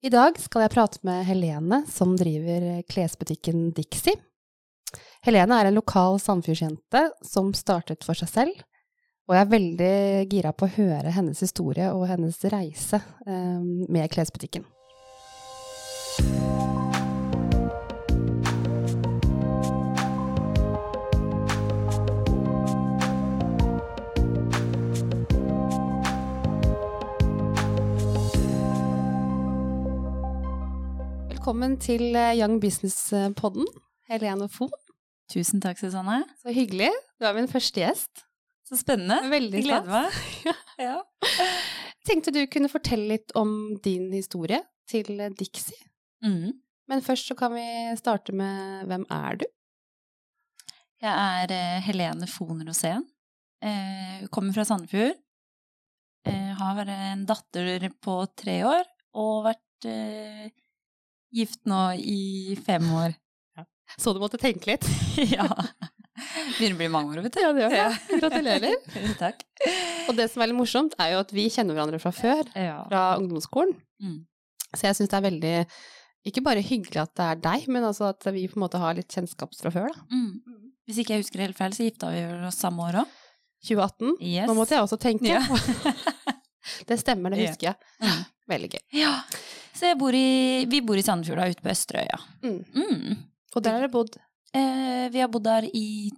I dag skal jeg prate med Helene, som driver klesbutikken Dixie. Helene er en lokal Sandfjordsjente som startet for seg selv, og jeg er veldig gira på å høre hennes historie og hennes reise eh, med klesbutikken. Velkommen til eh, Young Business-podden, Helene Fon. Tusen takk, Susanne. Så hyggelig. Du er min første gjest. Så spennende. Veldig Jeg gleder meg. ja. Tenkte du kunne fortelle litt om din historie til Dixie. Mm. Men først så kan vi starte med hvem er du? Jeg er eh, Helene Fohn Rosén. Eh, kommer fra Sandefjord. Eh, har en datter på tre år og vært gift nå i fem år. Så du måtte tenke litt? ja. Begynner å bli mange år, vet du. Ja, det gjør det. Ja. Gratulerer. Takk. Og det som er litt morsomt, er jo at vi kjenner hverandre fra før, Ja. fra ungdomsskolen. Mm. Så jeg syns det er veldig ikke bare hyggelig at det er deg, men altså at vi på en måte har litt kjennskap fra før, da. Mm. Hvis ikke jeg husker det helt feil, så gifta vi oss samme år òg. 2018. Yes. Nå måtte jeg også tenke. Ja. det stemmer, det Ja. husker jeg. Mm. Veldig gøy. ja. Så bor i, vi bor i Sandefjorda, ute på Østerøya. Mm. Mm. Og der har dere bodd. Eh, vi har bodd der i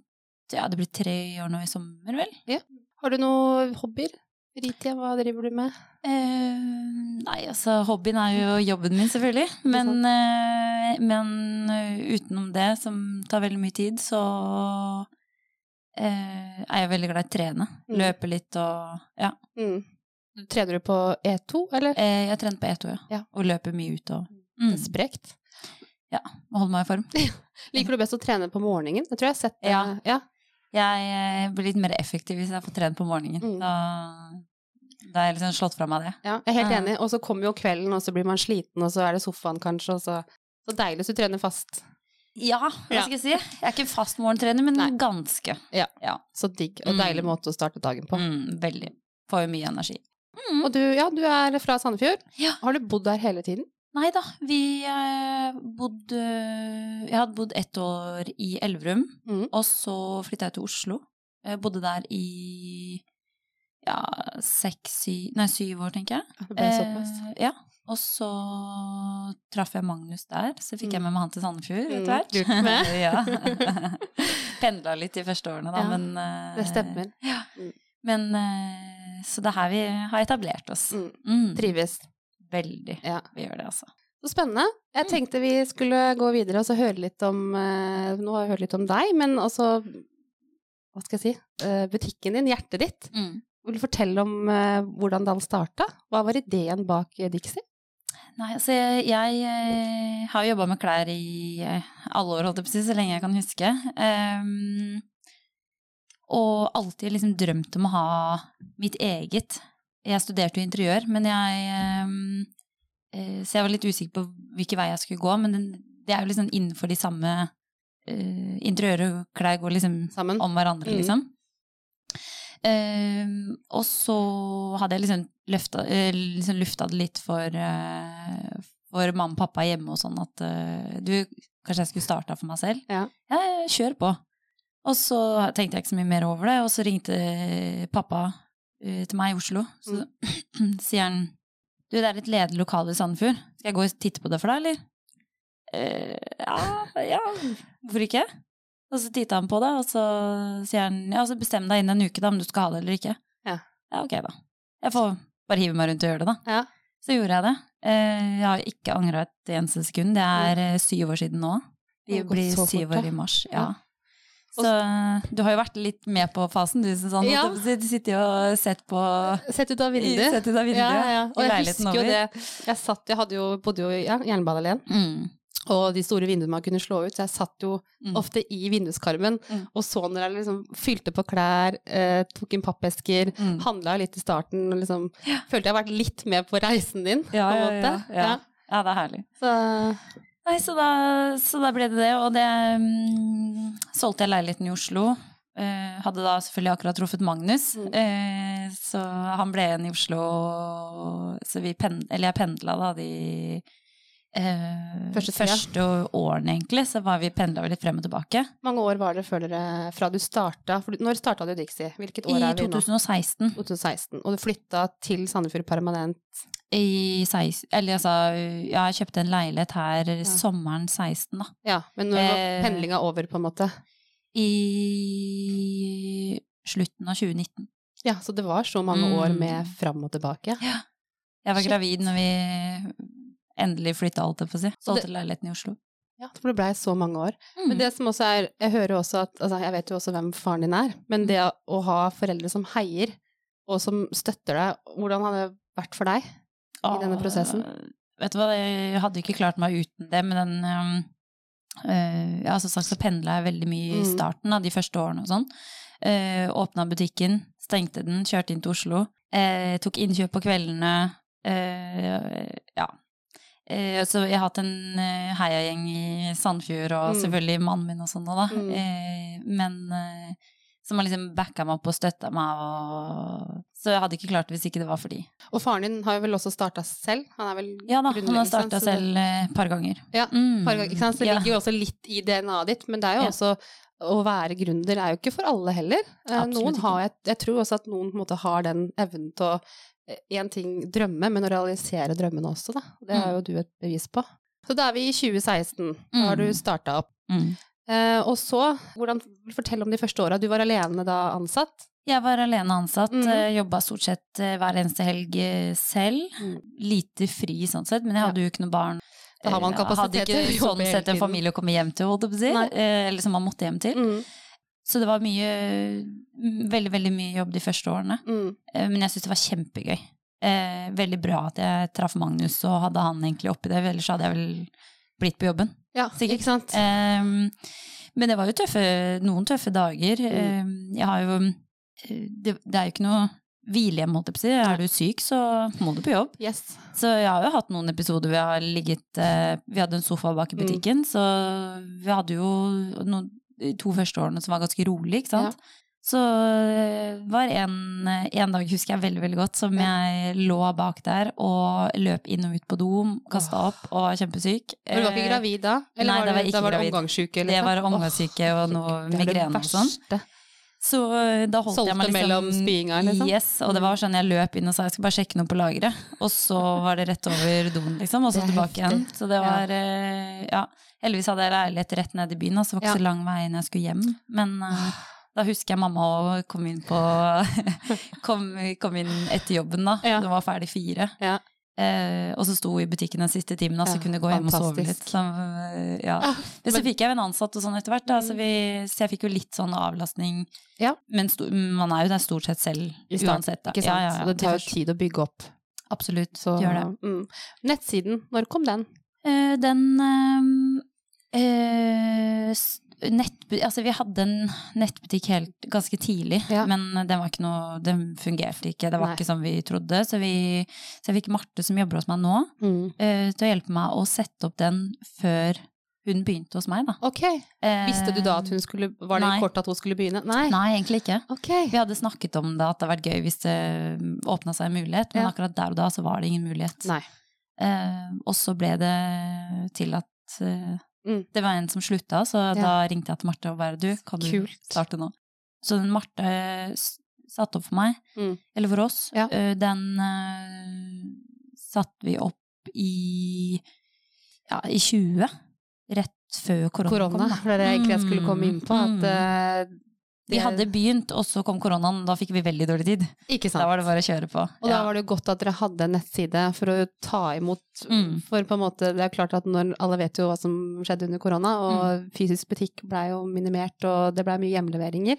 ja, det blir tre år nå i sommer, vel? Har du noen hobbyer? Fritida, hva driver du med? Eh, nei, altså hobbyen er jo jobben min, selvfølgelig. Men, eh, men eh, utenom det, som tar veldig mye tid, så eh, er jeg veldig glad i å trene. Mm. Løpe litt og ja. Mm. Trener du på E2, eller? Eh, jeg trener på E2, ja. Ja. Og løper mye ut og mm, Sprekt. Ja. må holde meg i form. Liker du best å trene på morgenen? Jeg tror jeg har sett det. Ja. ja. Jeg eh, blir litt mer effektiv hvis jeg får trene på morgenen. Mm. Da, da har jeg liksom slått fra meg det. Ja, jeg er helt enig. Og så kommer jo kvelden, og så blir man sliten, og så er det sofaen kanskje, og så Så deilig hvis du trener fast. Ja, hva skal jeg si? Jeg er ikke fast morgentrener, men Nei. ganske. Så digg. Og Mm. deilig måte å starte dagen på. Mm, veldig. Får jo mye energi. Mm. Og du, ja, du er fra Sandefjord. Ja. Har du bodd der hele tiden? Nei da, vi eh, bodde Jeg hadde bodd ett år i Elverum, Mm. og så flytta jeg til Oslo. Jeg bodde der i ja, seks, syv, nei, syv år, tenker jeg. Det ble såpass. Eh, ja. Og så traff jeg Magnus der, så fikk jeg Mm. med meg han til Sandefjord Mm, etter hvert. Mm. ja. Pendla litt de første årene, da, Ja, men eh, Det stemmer. Ja. Mm. Men eh, Så det er her vi har etablert oss. Mm. Mm. Trives. Veldig. Ja. Vi gjør det, altså. Så spennende. Jeg Mm. tenkte vi skulle gå videre og så høre litt om eh, Nå har jeg hørt litt om deg, men også Hva skal jeg si? eh, butikken din, hjertet ditt. Mm. Vil du fortelle om eh, hvordan det all starta? Hva var ideen bak Dixie? Nei, altså jeg, jeg har jobba med klær i alle år, holdt jeg på å si, så lenge jeg kan huske. Ehm, og alltid liksom drømt om å ha mitt eget. Jeg studerte jo interiør, men jeg ehm, eh, Så jeg var litt usikker på hvilken vei jeg skulle gå, men det er jo liksom innenfor de samme uh, Interiør og klær går liksom Sammen? om hverandre, Mm. liksom. Uh, og så hadde jeg liksom, løfta, uh, liksom lufta det litt for, uh, for mamma og pappa hjemme og sånn at eh, du, kanskje jeg skulle starta for meg selv? Ja. ja, kjør på. Og så tenkte jeg ikke så mye mer over det, og så ringte pappa uh, til meg i Oslo. Så sier han du, det er et ledig lokale i Sandefjord. Skal jeg gå og titte på det for deg, eller? Uh, ja, ja, hvorfor ikke? Og så titta han på det, og så sier han ja, så bestem deg innen en uke da om du skal ha det eller ikke. Ja. ja, ok da. Jeg får bare hive meg rundt og gjøre det, da. Ja. Så gjorde jeg det. Eh, jeg har ikke angra et eneste sekund. Det er eh, syv år siden nå. Vi blir syv år i mars. Ja. Så du har jo vært litt med på fasen, du, Susanne. Ja. Du sitter jo og sett på Sett ut av vinduet. Sett ut av vinduet. Ja, ja. Og jeg husker jo det. Jeg satt, jeg hadde jo, bodde jo i ja, Jernbanealleen, Mm. og de store vinduene man kunne slå ut, så jeg satt jo Mm. ofte i vinduskarmen Mm. og så når jeg liksom fylte på klær, eh, tok inn pappesker, Mm. handla litt i starten og liksom Følte jeg har vært litt med på reisen din, Ja, på en ja, måte. ja, ja. ja, det er herlig. Så Nei, så da, så da ble det det, og det um, solgte jeg leiligheten i Oslo. Uh, hadde da selvfølgelig akkurat truffet Magnus, Mm. uh, så han ble igjen i Oslo. Så vi pend, eller jeg pendla da de uh, Første første årene, egentlig. Så var vi pendla litt frem og tilbake. mange år var det før dere, fra du starta? For når starta du Dixie? Hvilket år I er vi nå? 2016. 2016. Og du flytta til Sandefjord permanent? I 16, eller altså, ja, jeg kjøpte en leilighet her sommeren 16, da. Ja, men når var Eh, pendlinga over, på en måte? I slutten av 2019. Ja, så det var så mange år Mm. med fram og tilbake. Ja. Jeg var Shit. gravid når vi endelig flytta, alt jeg å si. Solgte leiligheten i Oslo. Ja, for det blei så mange år. Mm. Men det som også er Jeg hører også at Altså, jeg vet jo også hvem faren din er, men det å ha foreldre som heier, og som støtter deg, hvordan har det vært for deg i denne prosessen? Vet du hva, jeg hadde ikke klart meg uten det, men den um, uh, Ja, som sagt så pendla jeg veldig mye i Mm. starten av de første årene og sånn. Uh, Åpna butikken, stengte den, kjørte inn til Oslo. Uh, tok innkjøp på kveldene. Uh, ja. Eh, så jeg har hatt en heiagjeng i Sandfjord, og Mm. selvfølgelig mannen min og sånn da. Mm. Eh, men eh, som har liksom backa meg opp og støtta meg. Og... Så jeg hadde ikke klart det hvis ikke det var for de. Og faren din har jo vel også starta selv? Han er vel Ja da, han har starta selv et par ganger. Ja, Mm. par ganger, ikke sant? Så det ligger jo også litt i DNA-et ditt, men det er jo Ja. også å være gründer er jo ikke for alle heller. Eh, Absolutt Noen har, jeg, jeg tror også at noen på en måte har den evnen til å én ting drømme, men å realisere drømmene også, da. Det er Mm. jo du et bevis på. Så da er vi i 2016. Da har du Mm. starta opp. Mm. Eh, og så, hvordan, fortell om de første åra. Du var alene da ansatt. Jeg var alene ansatt, Mm. mm. jobba stort sett eh, hver eneste helg eh, selv. Mm. Lite fri sånn sett, men jeg hadde jo ikke noe barn. Da har man Eh, kapasitet til å jobbe sånn sett en familie å komme hjem til, holdt jeg på å si. Eh, Eller som man måtte hjem til. Mm. Så det var mye, veldig, veldig mye jobb de første årene. Mm. Eh, Men jeg syntes det var kjempegøy. Eh, veldig bra at jeg traff Magnus og hadde han egentlig oppi det, ellers hadde jeg vel blitt på jobben. Ja, Sikkert. ikke sant? Ehm, men det var jo tøffe, noen tøffe dager. Mm. Ehm, jeg har jo eh, det, det er jo ikke noe hvilehjem, holdt jeg på å si. Er du syk, så må du på jobb. Yes. Så jeg har jo hatt noen episoder vi har ligget eh, Vi hadde en sofa bak i Mm. butikken, så vi hadde jo noen, de to første årene som var ganske rolig, ikke sant. Så eh, var en, en dag, husker jeg veldig veldig godt, som jeg lå bak der og løp inn og ut på do, kasta opp og var kjempesyk. Men du var ikke Eh, gravid da? nei, da var jeg det, ikke da var det gravid. omgangssyke? Det var omgangssyke og noe det det migrene og sånn. Så eh, da holdt jeg meg liksom mellom spyinga, liksom? Yes, og det var sånn jeg løp inn og sa jeg skal bare sjekke noe på lageret. Og så var det rett over doen, liksom, og så tilbake igjen. Så det var eh, Ja. Heldigvis hadde jeg leilighet rett ned i byen, så det var ikke så lang vei når jeg skulle hjem. Men uh, da husker jeg mamma og kom inn på kom, kom inn etter jobben, da. Ja. Den var ferdig fire. Ja. Eh, og så sto hun i butikken den siste timen, og så kunne gå hjem og sove litt. Så, eh, ja. Ah, Men så fikk jeg jo en ansatt og sånn etter hvert, da, så, vi, så jeg fikk jo litt sånn avlastning. Ja. Men sto, man er jo der stort sett selv uansett. Da. Ikke sant? Ja. Så det tar jo tid å bygge opp. Absolutt, Så, gjør det. Mm. Nettsiden, når kom den? Eh, den eh, s- nettbu altså Vi hadde en nettbutikk helt, ganske tidlig, Ja. men den noe, den fungerte ikke. Det var Nei. ikke som vi trodde. Så, vi, så jeg fikk Marte, som jobber hos meg nå, Mm. uh, til å hjelpe meg å sette opp den før hun begynte hos meg. Da. Ok. Eh, Visste du da at hun skulle Var det nei. kort at hun skulle begynne? Nei. Nei, egentlig ikke. Okay. Vi hadde snakket om det, at det hadde vært gøy hvis det åpna seg en mulighet, men Ja. akkurat der og da så var det ingen mulighet. Nei. Eh, og så ble det til at eh, Mm. det var en som slutta, så Ja. da ringte jeg til Marte og bare du, kan du Kult. starte nå? Så den Marte s- satte opp for meg, Mm. eller for oss, Ja. eh, den uh, satte vi opp i ja, i 20. Rett før korona, Korona. kom. da. For det er det egentlig jeg skulle komme inn på. At, Mm. Vi hadde begynt, og så kom koronaen. Da fikk vi veldig dårlig tid. Ikke sant. Da var det bare å kjøre på. Og da var det godt at dere hadde en nettside for å ta imot Mm. For på en måte, det er klart at når alle vet jo hva som skjedde under korona, og Mm. fysisk butikk blei jo minimert, og det blei mye hjemleveringer.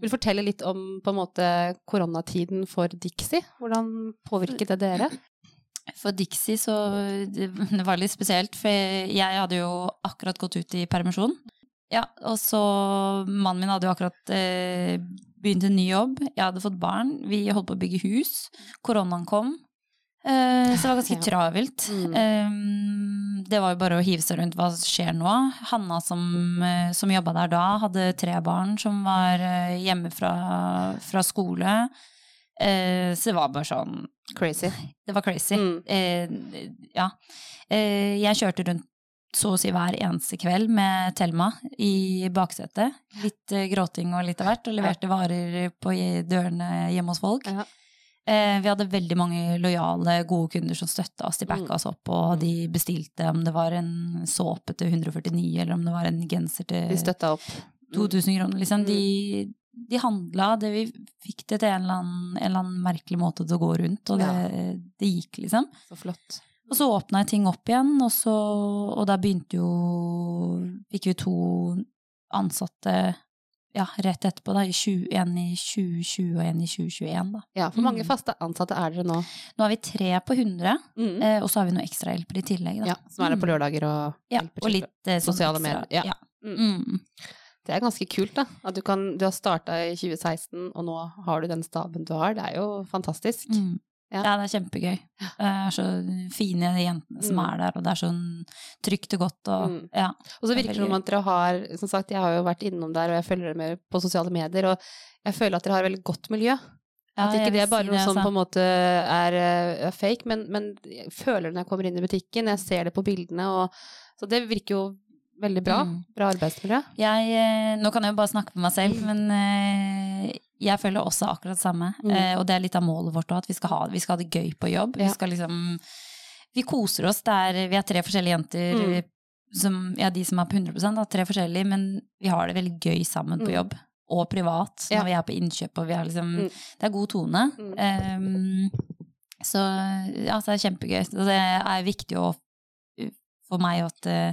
Vil fortelle litt om på en måte koronatiden for Dixie? Hvordan påvirket det dere? For Dixie så det, det var litt spesielt, for jeg hadde jo akkurat gått ut i permisjon. Ja, og så Mannen min hadde jo akkurat eh, begynt en ny jobb. Jeg hadde fått barn. Vi holdt på å bygge hus. Koronaen kom. Eh, så det var ganske Ja. travelt. Mm. Eh, det var jo bare å hive seg rundt hva skjer nå. Hanna som, eh, som jobba der da, hadde tre barn som var eh, hjemme fra, fra skole. Eh, så det var bare sånn Crazy. Det var crazy. Mm. Eh, ja. Eh, jeg kjørte rundt så å si hver eneste kveld med Thelma i baksetet. Litt eh, gråting og litt av hvert, og leverte varer på dørene hjemme hos folk. Ja. Eh, vi hadde veldig mange lojale, gode kunder som støtta oss. De backa Mm. oss opp, og de bestilte om det var en såpe til 149, eller om det var en genser til De støtta opp. 2000 kroner. Liksom. Mm. De, de handla, det vi fikk det til en eller, annen, en eller annen merkelig måte til å gå rundt, og det, det gikk, liksom. Så flott. Og så åpna jeg ting opp igjen, og, så, og da begynte jo Fikk vi to ansatte ja, rett etterpå, da. I 20, en i 2020 og en i 2021, da. Ja, Hvor mange Mm. faste ansatte er dere nå. Nå er vi tre på 100, Mm. eh, og så har vi noen ekstrahjelper i tillegg, da. Ja, som er der på Mm. lørdager og Ja, og litt eh, sånn Sosiale medier, ja. ja. Mm. Mm. Det er ganske kult, da. At du, kan, du har starta i 2016, og nå har du den staben du har. Det er jo fantastisk. Mm. Ja. Ja. det er kjempegøy. Det er så fine jentene som Mm. er der, og det er sånn trygt og godt og Mm. ja. Og så er virker det som at dere har Som sagt, jeg har jo vært innom der, og jeg følger dere med på sosiale medier, og jeg føler at dere har et veldig godt miljø. ja At ikke det er bare noe som altså. på en måte er, eh, er fake, men, men jeg føler det når jeg kommer inn i butikken, jeg ser det på bildene, og Så det virker jo veldig bra. Mm. Bra arbeidsmiljø. Jeg, eh, nå kan jeg jo bare snakke for meg selv, men eh, jeg føler også akkurat det samme. Mm. Eh, og det er litt av målet vårt òg, at vi skal, ha, vi skal ha det gøy på jobb. Ja. Vi skal liksom Vi koser oss. Det er, vi er tre forskjellige jenter. Mm. Som, ja, de som er på 100% da, tre forskjellige, men vi har det veldig gøy sammen på Mm. jobb. Og privat, Ja. når vi er på innkjøp og vi har liksom Mm. Det er god tone. Ehm, så ja, så det er kjempegøy. Så det er viktig å, for meg at, eh,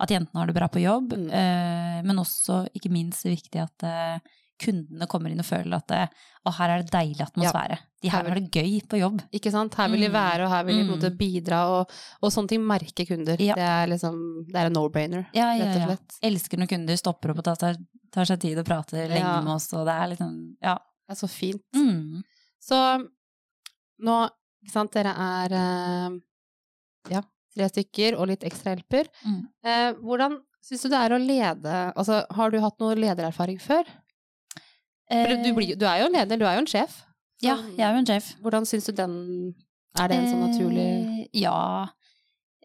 at jentene har det bra på jobb, Mm. eh, men også ikke minst viktig at eh, kundene kommer inn og føler at det, å, her er det deilig atmosfære. De her Her vil- har det gøy på jobb. Ikke sant? Her vil de Mm. være, og her vil de på en måte Mm. bidra, og, og sånne ting merker kunder. Ja. Det er liksom Det er en no-brainer, Ja, ja, rett og ja. slett. Elsker når kunder stopper opp og tar, tar seg tid og prater lenge Ja. med oss, og det er liksom Ja. Det er så fint. Mm. Så nå, ikke sant, dere er eh, ja, tre stykker og litt ekstrahjelper. Mm. Eh, hvordan syns du det er å lede Altså, har du hatt noe ledererfaring før? Du, blir, du er jo en leder, du er jo en sjef. Så Ja, jeg er jo en sjef. Hvordan syns du den Er det en sånn naturlig Eh, Ja.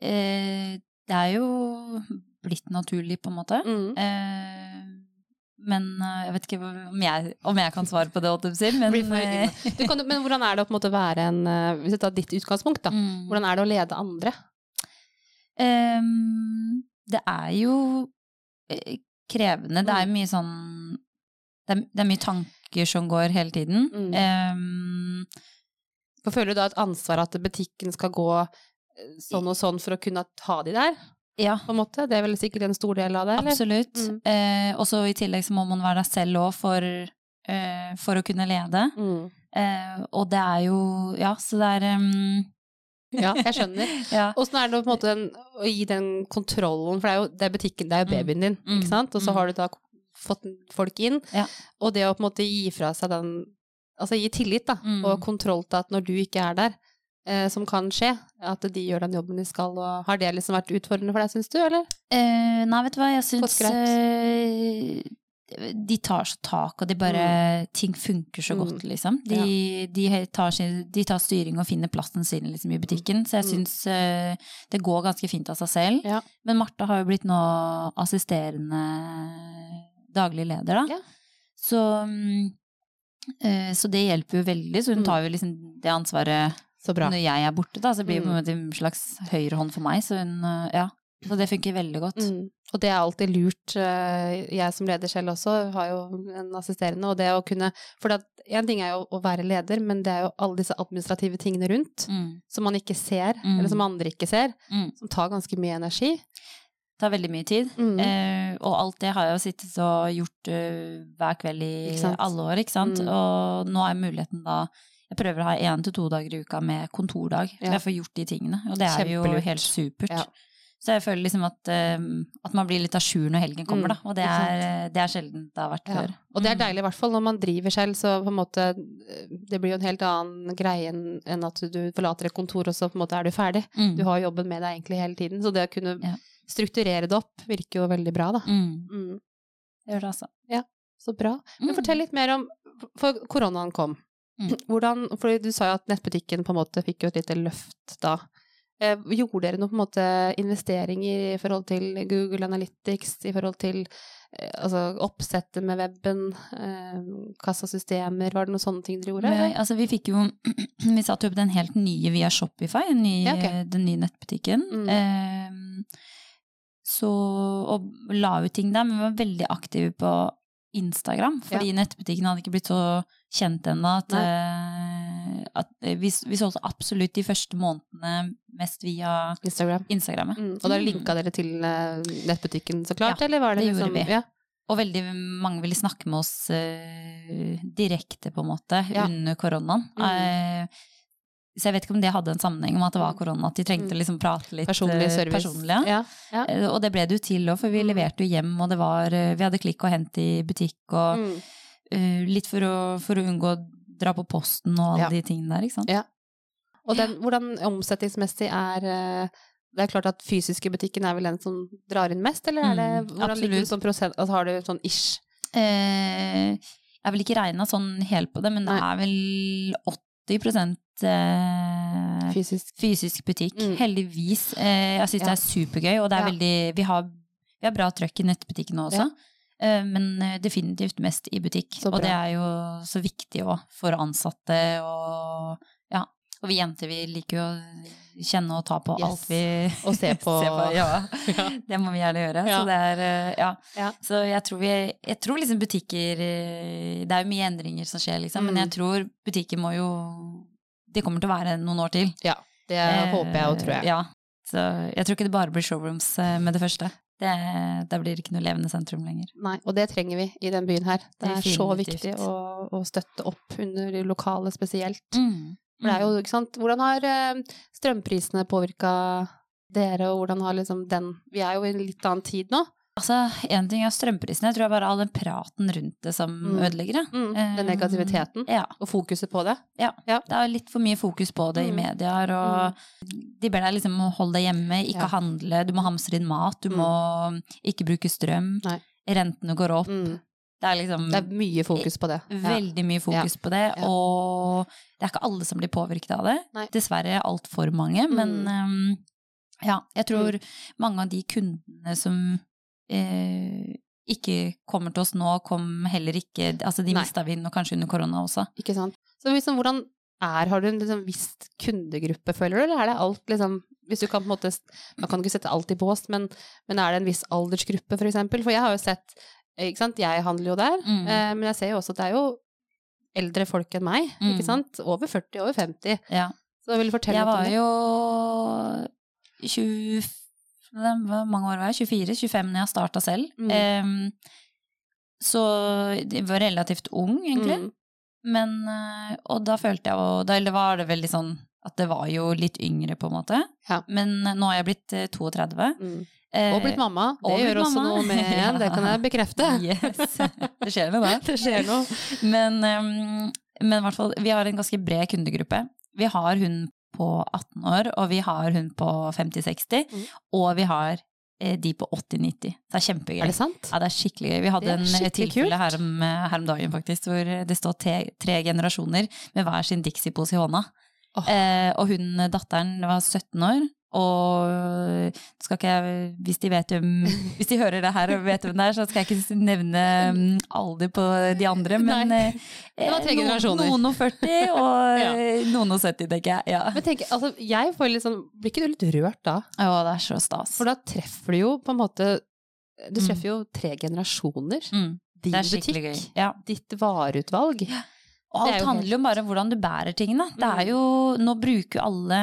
Eh, det er jo blitt naturlig, på en måte. mm. Eh, men eh, jeg vet ikke om jeg, om jeg kan svare på det. Men, eh, du kan, Men hvordan er det å på en måte være en eh, Hvis jeg tar ditt utgangspunkt, da. mm. Hvordan er det å lede andre? Ehm, det er jo eh, krevende. Det er jo mye sånn det er, det er mye tanker som går hele tiden. Mm. Um, For føler du da et ansvar at butikken skal gå eh, sånn og sånn for å kunne ha de der, ja, på en måte? Det er vel sikkert en stor del av det, eller? absolutt. Mm. Eh, og så i tillegg så må man være deg selv òg for, eh, for å kunne lede. Mm. Eh, og det er jo Ja, så det er um... Ja, jeg skjønner. ja. Åssen er det på en måte den, å gi den kontrollen, for det er jo det er butikken, det er jo Mm. babyen din, Mm. ikke sant? Og så Mm. har du da fått folk inn, Ja. og det å på en måte gi fra seg den Altså gi tillit, da, Mm. og kontroll til at når du ikke er der, eh, som kan skje, at de gjør den jobben de skal, og har det liksom vært utfordrende for deg, syns du, eller? Eh, nei, vet du hva, jeg syns eh, De tar så tak, og de bare Ting funker så Mm. godt, liksom. De, de, tar sin, de tar styring og finner plassen sin liksom, i butikken. Så jeg Mm. syns eh, det går ganske fint av seg selv. Ja. Men Marte har jo blitt nå assisterende daglig leder, da. Ja. Så, mm, eh, så det hjelper jo veldig. Så hun Mm. tar jo liksom det ansvaret Så bra. når jeg er borte, da. Så det blir jo på Mm. en måte en slags høyrehånd for meg. Så hun, eh, ja. Så det funker veldig godt. Mm. Og det er alltid lurt. eh, Jeg som leder selv også har jo en assisterende, og det å kunne For én ting er jo å være leder, men det er jo alle disse administrative tingene rundt Mm. som man ikke ser, Mm. eller som andre ikke ser, Mm. som tar ganske mye energi. Tar veldig mye tid. Mm. Eh, og alt det har jeg jo sittet og gjort uh, hver kveld i alle år, ikke sant. Mm. Og nå er muligheten da Jeg prøver å ha én til to dager i uka med kontordag, så Ja. jeg får gjort de tingene. Og det er jo helt supert. Ja. Så jeg føler liksom at, eh, at man blir litt à jour når helgen kommer, Mm, da. Og det er, det er sjelden det har vært Ja. før. Og det er Mm. deilig, i hvert fall når man driver selv, så på en måte Det blir jo en helt annen greie enn at du forlater et kontor, og så på en måte er du ferdig. Mm. Du har jobben med deg egentlig hele tiden, så det å kunne. Strukturere det opp virker jo veldig bra, da. Mm. Mm. Det gjør det altså. Ja, Så bra. Men Mm. fortell litt mer om For koronaen kom. Mm. Hvordan For du sa jo at nettbutikken på en måte fikk jo et lite løft da. Eh, Gjorde dere noe på en måte investeringer i forhold til Google Analytics, i forhold til eh, altså oppsettet med weben, eh, kassasystemer, var det noen sånne ting dere gjorde? Men, altså, vi fikk jo Vi satte opp den helt nye via Shopify, den nye, Ja, ok. den nye nettbutikken. Mm. Ehm, så Og la ut ting der, men vi var veldig aktive på Instagram, fordi nettbutikken hadde ikke blitt så kjent ennå at, eh, at vi, vi solgte absolutt de første månedene mest via Instagram. Instagrammet. Mm. Og da linka dere til eh, nettbutikken, så klart, eller var det, det gjorde liksom vi. Ja. Og veldig mange ville snakke med oss uh, direkte, på en måte, Ja. under koronaen. Mm. Eh, så jeg vet ikke om det hadde en sammenheng med at det var korona, at de trengte Mm. liksom prate litt Personlig eh, service. personlig. Ja. Ja. Eh, Og det ble det jo til òg, for vi Mm. leverte jo hjem, og det var eh, Vi hadde klikk og hent i butikk, og Mm. uh, litt for å, for å unngå å dra på posten og alle Ja. de tingene der, ikke sant. Ja. Og den, hvordan omsetningsmessig er Det er klart at fysiske butikken er vel den som drar inn mest, eller er det Mm, hvordan ligger det sånn prosent altså Har du sånn ish? Eh, jeg har vel ikke regna sånn helt på det, men det Nei. er vel 80 eh, Fysisk. fysisk butikk. Mm. Heldigvis. Eh, jeg syns Ja. det er supergøy, og det er Ja. veldig Vi har, vi har bra trøkk i nettbutikken også. Ja. Eh, Men eh, definitivt mest i butikk. Og det er jo så viktig òg for ansatte og ja. Og vi jenter vi liker jo å kjenne og ta på Yes. alt vi Og se på. ja. Ja. Det må vi gjerne gjøre. Ja. Så det er eh, ja. Ja. Så jeg tror vi Jeg tror liksom butikker eh, Det er jo mye endringer som skjer, liksom, men Mm. jeg tror butikker må jo Det kommer til å være noen år til. ja. Det håper jeg og tror jeg. Eh, Ja. Så jeg tror ikke det bare blir showrooms eh, med det første. Det, da blir det ikke noe levende sentrum lenger. Nei, og det trenger vi i den byen her. Det er så viktig å, å støtte opp under de lokale spesielt. Mm. For det er jo, ikke sant, hvordan har eh, strømprisene påvirka dere, og hvordan har liksom den Vi er jo i en litt annen tid nå. Altså, én ting er strømprisene, jeg tror det er bare all den praten rundt det som Mm. ødelegger det. Mm, den Eh, negativiteten. Ja. Og fokuset på det. Ja. Det er litt for mye fokus på det i Mm. medier, og de ber deg liksom å holde deg hjemme, ikke Ja. handle, du må hamstre inn mat, du Mm. må ikke bruke strøm, Nei. rentene går opp. Mm. Det er liksom Det er mye fokus på det. Veldig mye fokus på det, Ja. og det er ikke alle som blir påvirket av det. Nei. Dessverre altfor mange, men um, ja, jeg tror mange av de kundene som eh, ikke kommer til oss nå, kom heller ikke Altså, de mista vi nå kanskje under korona også. Ikke sant. Så liksom, hvordan er Har du en liksom viss kundegruppe, føler du, eller er det alt liksom hvis du kan på en måte, Man kan ikke sette alt i bås, men, men er det en viss aldersgruppe, for eksempel? For jeg har jo sett ikke sant, Jeg handler jo der, Mm. eh, men jeg ser jo også at det er jo eldre folk enn meg. Mm. ikke sant? Over 40, over 50. Ja. Så vil du fortelle Jeg litt om var jo 20, Hvor mange år var jeg? 24-25 når jeg starta selv. Mm. Um, så jeg var relativt ung, egentlig. Mm. Men, eh, og da følte jeg jo eller var det veldig sånn at det var jo litt yngre, på en måte. Ja. Men nå har jeg blitt eh, 32. Mm. eh, Og blitt mamma. Det og gjør også mamma. noe med en, det kan jeg bekrefte. Yes. Det skjer noe da. Det skjer noe. Men, um, men i hvert fall, vi har en ganske bred kundegruppe. Vi har hun på 18 år, og vi har hun på 50-60, Mm. og vi har eh, de på 80-90. Det er kjempegøy. Er det sant? Ja, det er skikkelig gøy. Vi hadde en tilfelle her om, her om dagen faktisk, hvor det står tre, tre generasjoner med hver sin Dixie-pose i hånda. Oh. Eh, og hun, datteren, var 17 år. Og skal ikke jeg, hvis de, vet hvem, hvis de hører det her og vet hvem det er, så skal jeg ikke nevne mm, alder på de andre, men Nei. eh, Det var tre noen- generasjoner. Noen og 40, og Ja. eh, noen og 70, tenker jeg. Ja. Men tenk, altså, jeg får litt sånn Blir ikke du litt rørt da? Ja, det er så stas. For da treffer du jo på en måte Du Mm. treffer jo tre generasjoner. Mm, Din butikk. Ja. ditt vareutvalg. Og alt handler jo bare om hvordan du bærer tingene. Det Mm. er jo, nå bruker jo alle,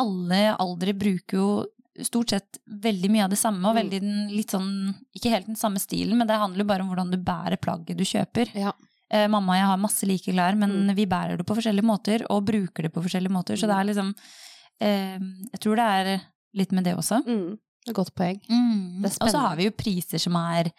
alle aldre bruker jo stort sett veldig mye av det samme, og Mm. veldig den, litt sånn, ikke helt den samme stilen, men det handler jo bare om hvordan du bærer plagget du kjøper. Ja. Eh, mamma og jeg har masse like klær, men Mm. vi bærer det på forskjellige måter, og bruker det på forskjellige måter, så det er liksom, eh, jeg tror det er litt med det også. Mm. Det godt poeng. Mm. Det er spennende. Og så har vi jo priser som er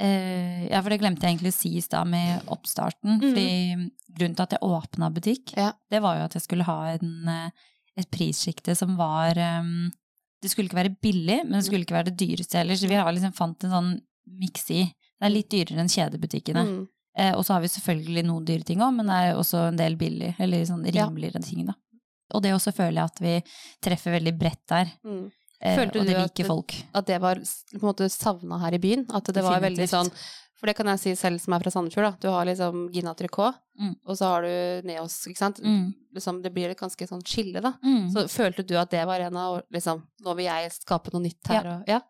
eh, Ja, for det glemte jeg egentlig å si i stad med oppstarten. Fordi grunnen til at jeg åpna butikk, Mm. Ja. det var jo at jeg skulle ha en, eh, et prissjikte som var um, Det skulle ikke være billig, men det skulle ikke være det dyreste heller. Så vi har liksom fant en sånn miks i. Det er litt dyrere enn kjedebutikkene. Mm. Eh, og så har vi selvfølgelig noen dyre ting òg, men det er også en del billig, eller sånn Ja. rimeligere ting, da. Og det også føler jeg at vi treffer veldig bredt der. Mm. Eh, Følte og du det liker folk. At det var på en måte savna her i byen? At det var veldig sånn For det kan jeg si selv som er fra Sandefjord, da. Du har liksom Gina Tricot, Mm. og så har du Neos, ikke sant. Mm. Liksom, det blir et ganske sånn skille, da. Mm. Så følte du at det var en av liksom Nå vil jeg skape noe nytt her, og Ja.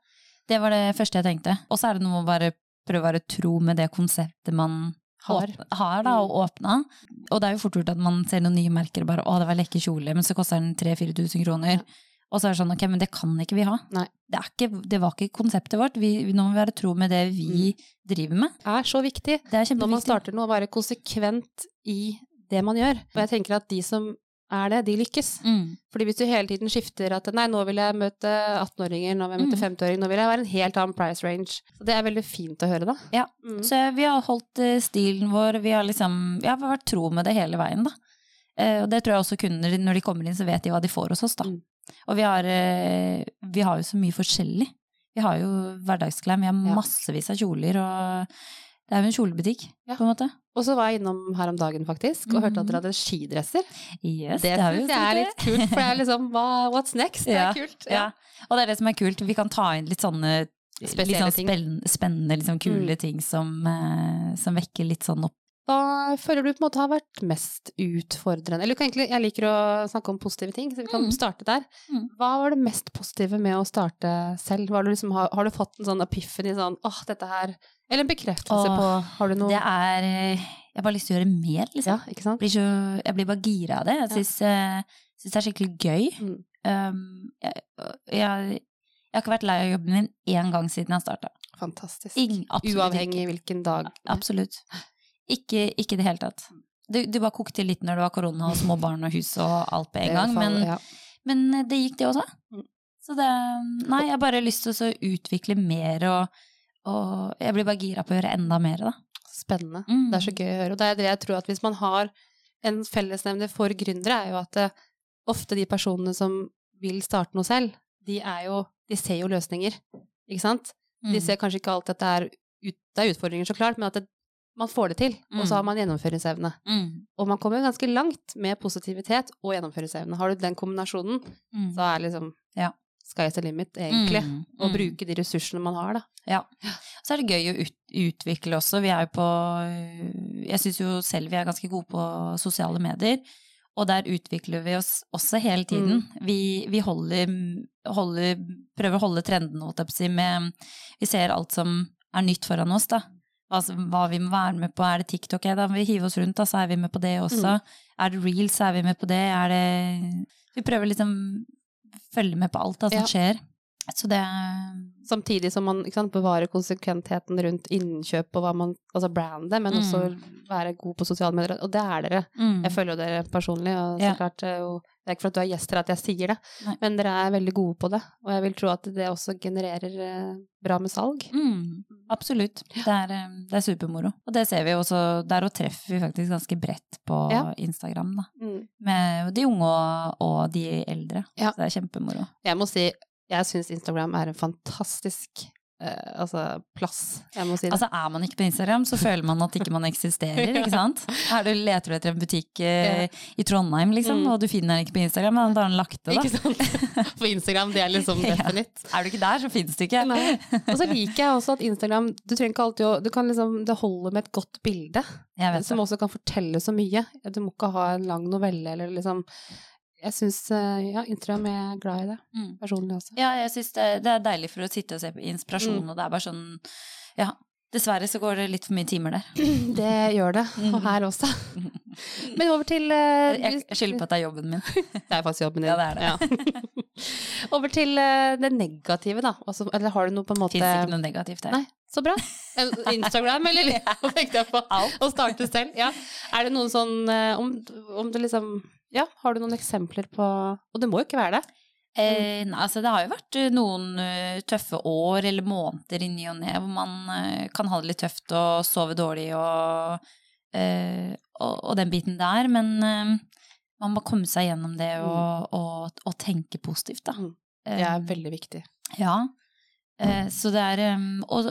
Det var det første jeg tenkte. Og så er det noe å bare prøve å være tro med det konseptet man Har. har da, og åpna. Og det er jo fort gjort at man ser noen nye merker og bare 'å, det var lekker kjole', men så koster den 3000-4000 kroner. Og så er det sånn 'ok, men det kan ikke vi ha'. Det, er ikke, det var ikke konseptet vårt. Vi, nå må vi være tro med det vi driver med. Det er så viktig. Det er Når man starter noe, å være konsekvent i det man gjør. Og jeg tenker at de som er det, de lykkes. Mm. Fordi hvis du hele tiden skifter at nei, nå vil jeg møte 18-åringer, nå vil jeg møte Mm. 50-åringer, nå vil jeg være en helt annen price range. Så det er veldig fint å høre, da. Ja. Mm. Så vi har holdt eh, stilen vår, vi har liksom vi har vært tro med det hele veien, da. Eh, Og det tror jeg også kunder, når de kommer inn, så vet de hva de får hos oss, da. Mm. Og vi har, eh, vi har jo så mye forskjellig. Vi har jo hverdagsklær, vi har massevis av kjoler, og det er jo en kjolebutikk, Ja. på en måte. Og så var jeg innom her om dagen, faktisk, og hørte at dere hadde skidresser. Yes, Det syns jeg er litt kult, for det er liksom What's next? Det er Ja, kult. Ja. Og det er det som er kult. Vi kan ta inn litt sånne litt sånn ting. Mm. spennende, liksom kule ting som, eh, som vekker litt sånn opp. Hva føler du på en måte har vært mest utfordrende? Eller du kan egentlig, jeg liker å snakke om positive ting, så vi kan Mm. starte der. Mm. Hva var det mest positive med å starte selv? Var det liksom, har, har du fått en sånn epiphany sånn åh, dette her Eller en bekreftelse Åh, på Har du noe Det er eh, Jeg har bare lyst til å gjøre mer, liksom. Ja, ikke sant? blir så, jeg blir bare gira av det. Jeg Ja. syns, eh, syns det er skikkelig gøy. Mm. Um, jeg, jeg, jeg har ikke vært lei av jobben min én gang siden jeg starta. Fantastisk. Ingen, Uavhengig hvilken dag. Absolutt. Ikke i det hele tatt. Du, du bare kokte litt når det var korona og små barn og hus og alt på en gang, men, ja. men det gikk, det også. Mm. Så det Nei, jeg har bare lyst til å utvikle mer, og, og jeg blir bare gira på å gjøre enda mer, da. Spennende. Mm. Det er så gøy å høre. Og det er det jeg tror at hvis man har en fellesnevner for gründere, er jo at det, ofte de personene som vil starte noe selv, de er jo De ser jo løsninger, ikke sant? De Mm. ser kanskje ikke alltid at det er, ut, det er utfordringer, så klart, men at det, man får det til. Og så har man gjennomføringsevne. Mm. Og man kommer ganske langt med positivitet og gjennomføringsevne. Har du den kombinasjonen, Mm. så er liksom Ja. sky's the limit, egentlig. Mm. Å Mm. bruke de ressursene man har, da. Ja. Så er det gøy å ut, utvikle også. Vi er jo på Jeg syns jo selv vi er ganske gode på sosiale medier. Og der utvikler vi oss også hele tiden. Vi, vi holder, holder Prøver å holde trendene, holdt jeg på å si, med Vi ser alt som er nytt foran oss, da. Altså, hva vi må være med på. Er det TikTok, ja, da må vi hive oss rundt, da, så er vi med på det også. Er det reels, så er vi med på det. Er det Vi prøver liksom følge med på alt da, som Ja. skjer. Så det Samtidig som man sant, bevarer konsekventheten rundt innkjøp og hva man Altså brandet, men Mm. også være god på sosiale medier. Og det er dere. mm. Jeg følger jo dere personlig, og så Ja. klart det er jo Det er ikke for at du er gjest her at jeg sier det, Nei. men dere er veldig gode på det. Og jeg vil tro at det også genererer eh, bra med salg. Mm, absolutt. Det er, eh, det er supermoro. Og det ser vi også, der og treffer vi faktisk ganske bredt på Ja. Instagram, da. Mm. Med de unge og, og de eldre. Ja. Så det er kjempemoro. Jeg må si, jeg syns Instagram er en fantastisk altså, plass. Jeg må si det. Altså er man ikke på Instagram, så føler man at ikke man eksisterer, ikke sant? Her du leter du etter en butikk eh, i Trondheim, liksom, Mm. og du finner den ikke på Instagram, da har den lagt det, da. ikke sant? For Instagram, det er liksom Ja. Er du ikke der, så finnes du ikke. Nei. Og så liker jeg også at Instagram Du trenger ikke alltid å du kan liksom, Det holder med et godt bilde, som det. også kan fortelle så mye. Du må ikke ha en lang novelle eller liksom Jeg syns Ja, Instagram jeg er glad i det. Mm. Personlig også. Ja, jeg syns det, det er deilig for å sitte og se på inspirasjon, Mm. og det er bare sånn Ja, dessverre så går det litt for mye timer der. Det gjør det. Og her også. Men over til uh, Jeg jeg skylder på at det er jobben min. Det er faktisk jobben din. Ja, det er det. Ja. over til uh, det negative, da. Altså, eller har du noe på en måte Fins ikke noe negativt her. Nei, så bra. Eh, Instagram, eller? Hva tenkte jeg på? Alt. Å starte selv. Ja. Er det noen sånn eh, om, om du liksom Ja, har du noen eksempler på Og det må jo ikke være det. Eh, nei, altså det har jo vært eh, noen eh, tøffe år eller måneder i ny og ne hvor man eh, kan ha det litt tøft og sove dårlig og, eh, og, og den biten der, men eh, man må komme seg gjennom det og, og, og tenke positivt, da. Mm. Det er veldig viktig. Ja. Så det er og,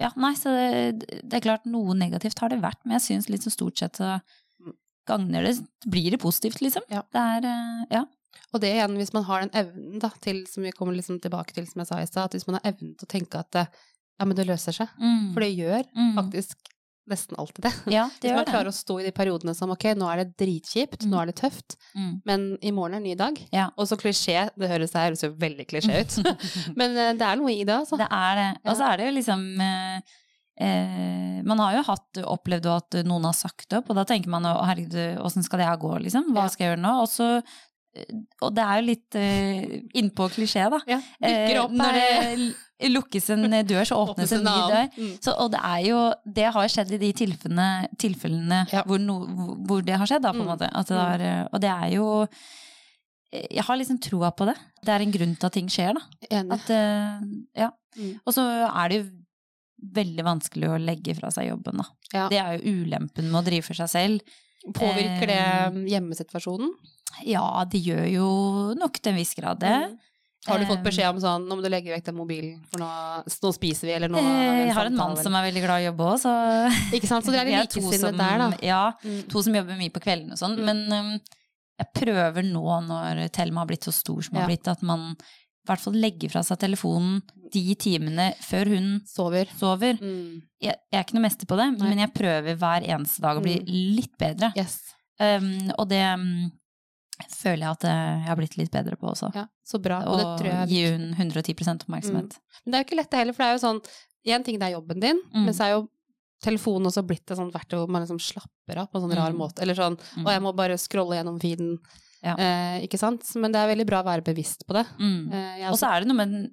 ja, nei, så det, det er klart noe negativt har det vært, men jeg syns så stort sett så Mm. Gagner det Blir det positivt, liksom. Ja. Det er eh, Ja. Og det igjen, hvis man har den evnen da, til, som vi kommer liksom tilbake til, som jeg sa i stad, at hvis man har evnen til å tenke at ja, men det løser seg. Mm. For det gjør Mm. faktisk nesten alltid det. Ja, det Hvis man man det. klarer å stå i de periodene som ok, nå er det dritkjipt, Mm. nå er det tøft, Mm. men i morgen er en ny dag. Ja. Og så klisjé, det høres, det høres jo veldig klisjé ut, men eh, det er noe i det, altså. Det er det. Og så er det jo liksom eh, eh, Man har jo hatt, opplevd at noen har sagt opp, og da tenker man jo herregud, åssen skal det her gå, liksom? Hva skal jeg gjøre nå? Og så eh, og det er jo litt uh, innpå klisjé, da. Ja, dukker opp Eh, når det lukkes en dør, så åpnes en ny dør. Mm. Så, og det er jo Det har skjedd i de tilfellene, tilfellene Ja. hvor, no, hvor- det har skjedd, da, på en Mm. måte. Det er, eh, og det er jo Jeg har liksom troa på det. Det er en grunn til at ting skjer, da. Enig. At, uh, ja. Mm. Og så er det jo veldig vanskelig å legge fra seg jobben, da. Ja. Det er jo ulempen med å drive for seg selv. Påvirker det Eh, hjemmesituasjonen? Ja, det gjør jo nok til en viss grad det. Mm. Har du fått Eh, beskjed om sånn, nå må du legge vekk den mobilen, for nå, nå spiser vi, eller nå Eh, Jeg har en mann som er veldig glad i å jobbe òg, så Ikke sant, så dere er likesinnet der, da. Ja, Mm. to som jobber mye på kvelden og sånn. Mm. Men um, jeg prøver nå, når Thelma har blitt så stor som hun har blitt, at man hvert fall legge fra seg telefonen de timene før hun Sover. sover. Mm. Jeg, jeg er ikke noe mester på det, Nei. men jeg prøver hver eneste dag å bli litt bedre. Yes. Um, og det um, føler jeg at eh, jeg har blitt litt bedre på også. Ja, så bra. Og, det Og jeg gi hun 110 oppmerksomhet. Men det er jo ikke lett det heller, for det er jo sånn En ting det er jobben din, Mm. men så er jo telefonen også blitt et sånt verktøy hvor man liksom slapper av på en sånn rar Mm. måte. Eller sånn 'Å, Og jeg må bare scrolle gjennom feeden. Ja. Eh, ikke sant? Men det er veldig bra å være bevisst på det. Mm. Eh, Og så er det noe med den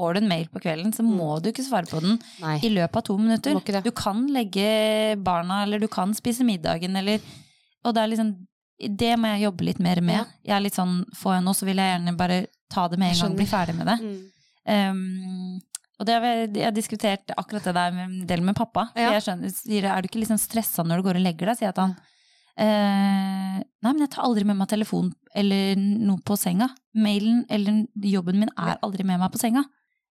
Får du en mail på kvelden, så må du ikke svare på den Nei. i løpet av to minutter. Du kan legge barna, eller du kan spise middagen, eller Og det er liksom Det må jeg jobbe litt mer med. Jeg er litt sånn Får jeg noe, så vil jeg gjerne bare ta det med en gang, bli ferdig med det. Mm. Um, og det har vi- jeg har diskutert akkurat det der med en del med pappa. Ja. jeg skjønner, sier, er du ikke liksom stressa når du går og legger deg? Sier jeg til han. Eh, nei, men jeg tar aldri med meg telefon eller noe på senga. Mailen eller jobben min er aldri med meg på senga.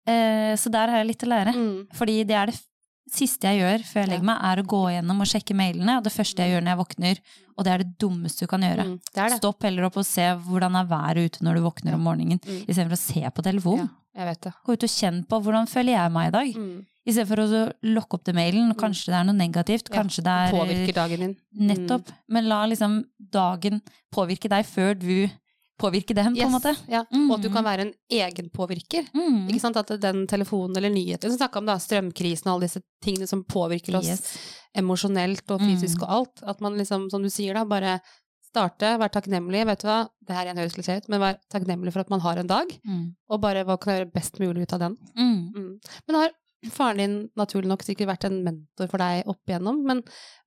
Eh, så der har jeg litt å lære. Mm. Fordi det er det siste jeg gjør før jeg legger meg, er å gå gjennom og sjekke mailene. Og det første jeg gjør når jeg våkner, og det er det dummeste du kan gjøre. Mm. Det det. Stopp heller opp og se hvordan er været ute når du våkner om morgenen, Mm. istedenfor å se på telefonen. Ja, jeg vet det. Gå ut og kjenn på hvordan føler jeg meg i dag. Mm. I stedet for å lokke opp til mailen. Kanskje det er noe negativt. Ja, Kanskje det er Påvirker dagen din. Nettopp. Men la liksom dagen påvirke deg før du påvirker den, på en måte. Ja. Mm. Og at du kan være en egen påvirker. Mm. Ikke sant? At den telefonen eller nyheter som snakka om da, strømkrisen og alle disse tingene som påvirker oss Yes. emosjonelt og fysisk Mm. og alt. At man liksom, som du sier da, bare starte, være takknemlig. Vet du hva, det her igjen høres klisjé ut, men vær takknemlig for at man har en dag. Mm. Og bare hva kan jeg gjøre best mulig ut av den. Mm. Mm. Men har faren din naturlig nok sikkert vært en mentor for deg opp igjennom, men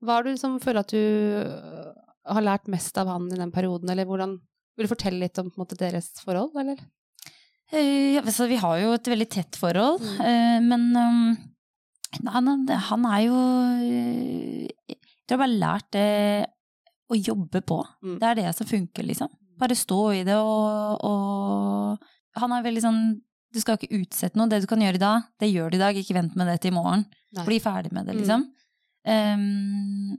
hva har du som føler at du øh, har lært mest av han i den perioden, eller hvordan Vil du fortelle litt om måte, deres forhold, eller? Eh, ja, så vi har jo et veldig tett forhold, Mm. eh, men han, han er jo eh, Jeg tror jeg bare har lært det å jobbe på. Mm. Det er det som funker, liksom. Bare stå i det og, og Han er veldig sånn Du skal ikke utsette noe. Det du kan gjøre i dag, det gjør du i dag. Ikke vent med det til i morgen. Nei. Bli ferdig med det, Mm. liksom. Um,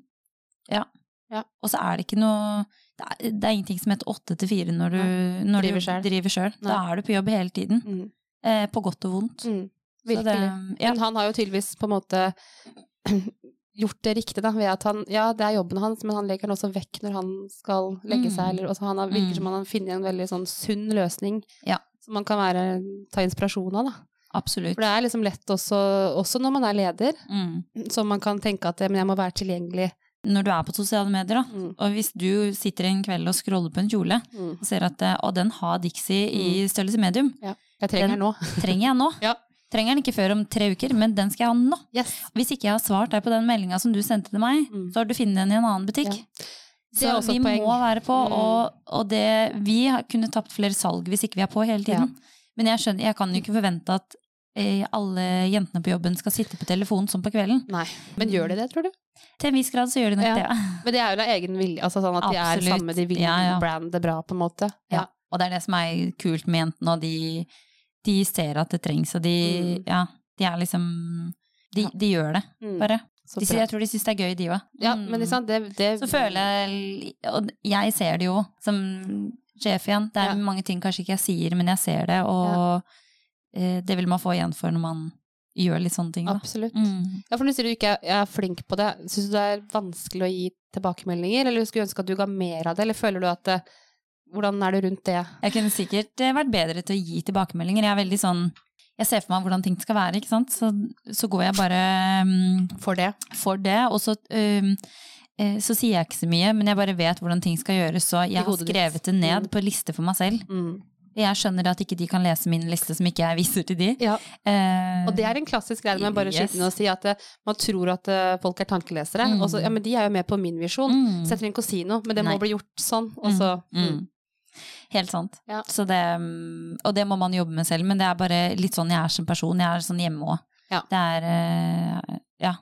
ja. Ja. Og så er det ikke noe Det er, det er ingenting som heter åtte til fire når du, når Driver du selv. driver sjøl. Da er du på jobb hele tiden. Mm. Eh, på godt og vondt. Mm. Så det- ja. Men han har jo tydeligvis på en måte gjort det riktig, da, ved at han Ja, det er jobben hans, men han legger den også vekk når han skal legge Mm. seg, eller altså han har, virker Mm. som han har funnet en veldig sånn sunn løsning Ja. som man kan være, ta inspirasjon av, da. Absolutt. For det er liksom lett også, også når man er leder, Mm. så man kan tenke at men jeg må være tilgjengelig. Når du er på sosiale medier, da, Mm. og hvis du sitter en kveld og scroller på en kjole Mm. og ser at eh, å, den har Dixie i størrelse medium, Jeg trenger den nå. trenger jeg nå. Ja. Trenger den ikke før om tre uker, men den skal jeg ha nå. Yes. Hvis ikke jeg har svart deg på den meldinga som du sendte til meg, Mm. så har du funnet den i en annen butikk. Ja. Det Så vi må være på, Mm. og, og det Vi kunne tapt flere salg hvis ikke vi er på hele tiden. Men jeg skjønner, jeg kan jo ikke forvente at eh, alle jentene på jobben skal sitte på telefonen som på kvelden. Nei. Men gjør de det, tror du? Til en viss grad så gjør de nok Ja. det. Men det er jo av egen vilje, altså sånn at de er sammen, samme, de vil Ja, ja. brande bra, på en måte. Ja. Og det er det som er kult med jentene, og de, de ser at det trengs, og de, Mm. ja, de er liksom De, de gjør det, Mm. bare. De, jeg tror de syns det er gøy, de òg. Ja, men liksom, det, det Så føler jeg Og jeg ser det jo som sjef igjen. Det er Ja. mange ting kanskje ikke jeg sier, men jeg ser det, og eh, det vil man få igjen for når man gjør litt sånne ting. Da. Absolutt. Mm. Ja, for nå sier du ikke jeg er flink på det. Syns du det er vanskelig å gi tilbakemeldinger, eller skulle du ønske at du ga mer av det, eller føler du at det, Hvordan er det rundt det? Jeg kunne sikkert eh, vært bedre til å gi tilbakemeldinger. Jeg er veldig sånn Jeg ser for meg hvordan ting skal være, ikke sant. Så, så går jeg bare um, For det? for det. Og så, eh, så sier jeg ikke så mye, men jeg bare vet hvordan ting skal gjøres. Så jeg har skrevet det ned Mm. på liste for meg selv. Mm. Jeg skjønner at ikke de kan lese min liste som ikke jeg viser til de. Ja, Uh, og det er en klassisk greie med bare å skyte inn og si at man tror at folk er tankelesere, Mm. og så ja, men de er jo med på min visjon. mm, Så jeg trenger ikke å si noe, men det Nei. må bli gjort sånn, og så mm, mm. Helt sant. Ja. Så det, mm, og det må man jobbe med selv, men det er bare litt sånn jeg er som person. Jeg er sånn hjemme òg. Ja. Det er eh, Ja.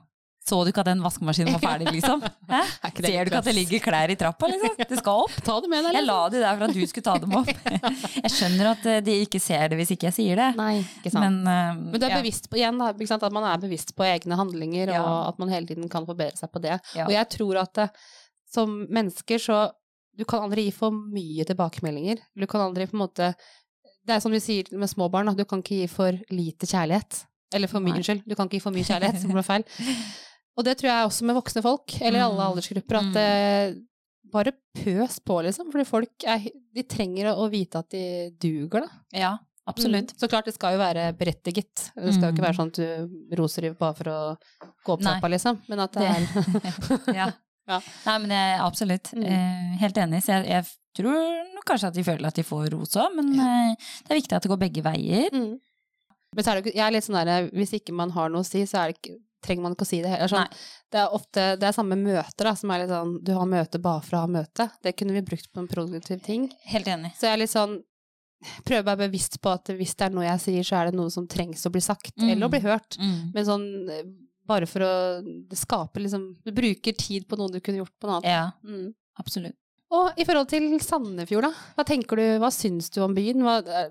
Så du ikke at den vaskemaskinen var ferdig, liksom? Hæ? Er det Ser du ikke at det ligger klær i trappa, liksom? Det skal opp. Ta det med deg, Jeg la de der for at du skulle ta dem opp. Jeg skjønner at eh, de ikke ser det hvis ikke jeg sier det. Nei, ikke sant. Men, uh, Men du er ja. bevisst på, igjen, at man er bevisst på egne handlinger, Ja. og at man hele tiden kan forbedre seg på det. Ja. Og jeg tror at som mennesker så Du kan aldri gi for mye tilbakemeldinger. Du kan aldri på en måte Det er som vi sier med små barn. Du kan ikke gi for lite kjærlighet. Eller for mye, Nei. unnskyld. Du kan ikke gi for mye kjærlighet, som blir feil. Og det tror jeg også med voksne folk, eller alle Mm. aldersgrupper, at Mm. eh, bare pøs på, liksom. Fordi folk er, de trenger å vite at de duger, da. Ja, absolutt. Mm. Så klart, det skal jo være berettiget. Det skal jo ikke Mm. være sånn at du roser i bare for å gå opp trappa, liksom. Men at det, Det- er Ja. Ja. Nei, men jeg, absolutt. Mm. Eh, helt enig. Så jeg, jeg tror kanskje at de føler at de får ros òg, men eh, det er viktig at det går begge veier. mm. Men så er det Jeg er litt sånn der, Hvis ikke man har noe å si, så er det ikke trenger man ikke å si det. heller. sånn, det er ofte Det er samme møter, da, som er litt sånn Du har møte bare for å ha møte. Det kunne vi brukt på en produktiv ting. Helt enig. Så jeg er litt sånn Prøver å være bevisst på at hvis det er noe jeg sier, så er det noe som trengs å bli sagt, Mm. eller å bli hørt. Mm. Men sånn bare for å skape liksom Du bruker tid på noe du kunne gjort på noe annet. Ja, Mm. absolutt. Og i forhold til Sandefjord, da. Hva tenker du, hva syns du om byen? Hva, eh,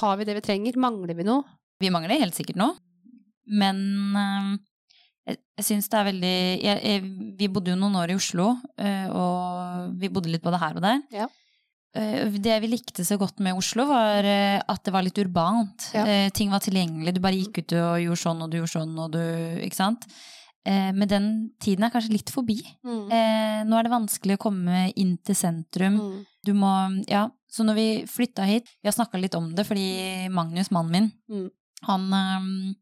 har vi det vi trenger? Mangler vi noe? Vi mangler helt sikkert noe, men øh, jeg, jeg syns det er veldig jeg, jeg, Vi bodde jo noen år i Oslo, øh, og vi bodde litt både her og der. Ja. Eh, Det vi likte så godt med Oslo, var eh, at det var litt urbant. Ja. Eh, Ting var tilgjengelig. Du bare gikk ut og gjorde sånn og du gjorde sånn, og du Ikke sant? Men den tiden er kanskje litt forbi. Mm. Nå er det vanskelig å komme inn til sentrum. Mm. Du må Ja, så når vi flytta hit Vi har snakka litt om det, fordi Magnus, mannen min, Mm. han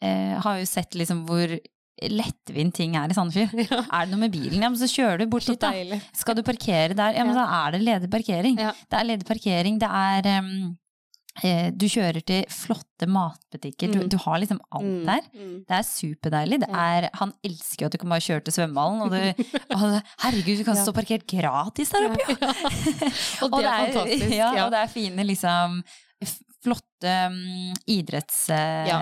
eh, har jo sett liksom hvor lettvint ting er i Sandefjord. Ja. Er det noe med bilen, ja, men så kjører du bort Så dit, da. deilig. Skal du parkere der, ja, men Ja. da er det ledig parkering. Det er ledig parkering, det er um, eh, Du kjører til flotte matbutikker. Du, Mm. du har liksom alt Mm. der. Mm. Det er superdeilig. Det er, han elsker jo at du kan bare kjøre til svømmehallen. Og du, og, herregud, du kan stå parkert gratis der oppe, jo! Og det er fantastisk. Ja, og det er fine liksom flotte um, idretts... Ja.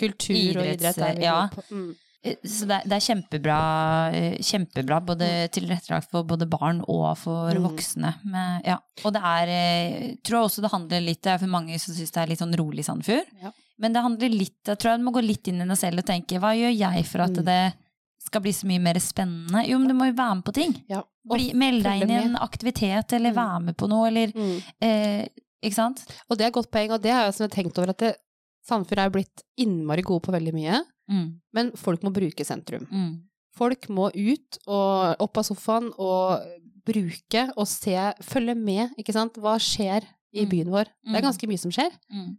Kultur og idrett er vi ja. på. Mm. Eh, Så det er, kjempebra, eh, kjempebra både tilrettelagt for både barn og for Mm. voksne. Men, ja. Og det er eh, tror jeg også det handler litt Det er for mange som syns det er litt sånn rolig Sandefjord. Ja. Men det handler litt Jeg tror jeg må gå litt inn i deg selv og tenke hva gjør jeg for at Mm. det skal bli så mye mer spennende? Jo, men du må jo være med på ting. Ja. Meld deg inn i en aktivitet, eller Mm. være med på noe, eller Mm. eh, Ikke sant? Og det er et godt poeng, og det har jeg også tenkt over at det, Sandefjord er jo blitt innmari gode på veldig mye, Mm. men folk må bruke sentrum. Mm. Folk må ut og opp av sofaen og bruke og se, følge med, ikke sant. Hva skjer i Mm. byen vår? Det er Mm. ganske mye som skjer,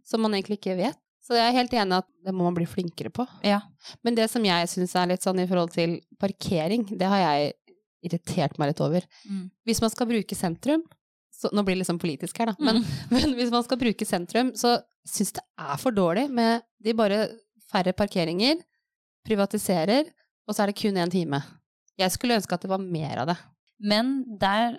som man egentlig ikke vet. Så jeg er helt enig at det må man bli flinkere på. Ja. Men det som jeg syns er litt sånn i forhold til parkering, det har jeg irritert meg litt over. Mm. Hvis man skal bruke sentrum, så, nå blir det sånn politisk her, da, men, Mm. men hvis man skal bruke sentrum, så syns det er for dårlig med de bare færre parkeringer, privatiserer, og så er det kun én time. Jeg skulle ønske at det var mer av det. Men der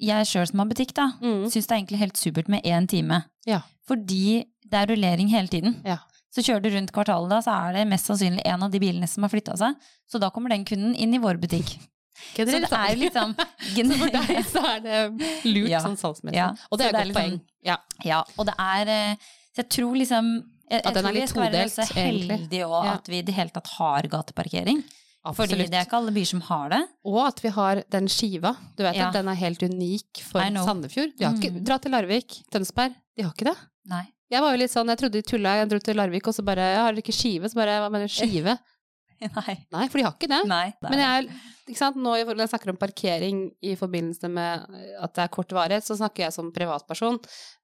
jeg sjøl som har butikk, da, Mm. syns det er egentlig helt supert med én time. Ja. Fordi det er rullering hele tiden. Ja. Så kjører du rundt kvartalet da, så er det mest sannsynlig en av de bilene som har flytta seg. Så da kommer den kunden inn i vår butikk. Så det er jo liksom Så for deg så er det lurt Ja. sånn salgsmessig. Ja, Og det er et godt poeng. liksom- Ja. Ja, og det er eh, Så jeg tror liksom jeg, At den jeg er tror vi litt skal være så heldige òg Ja. at vi i det hele tatt har gateparkering. Absolutt. Fordi det er ikke alle byer som har det. Og at vi har den skiva. Du vet Ja. at den er helt unik for Sandefjord. Ikke, Mm. Dra til Larvik, Tønsberg. De har ikke det. Nei. Jeg var jo litt sånn, jeg trodde de tulla, jeg dro til Larvik, og så bare Jeg har dere ikke skive? Så bare Hva mener du, skive? Nei. Nei, for de har ikke det. Nei. det Men jeg, er- nå når jeg snakker om parkering i forbindelse med at det er kort varighet, så snakker jeg som privatperson.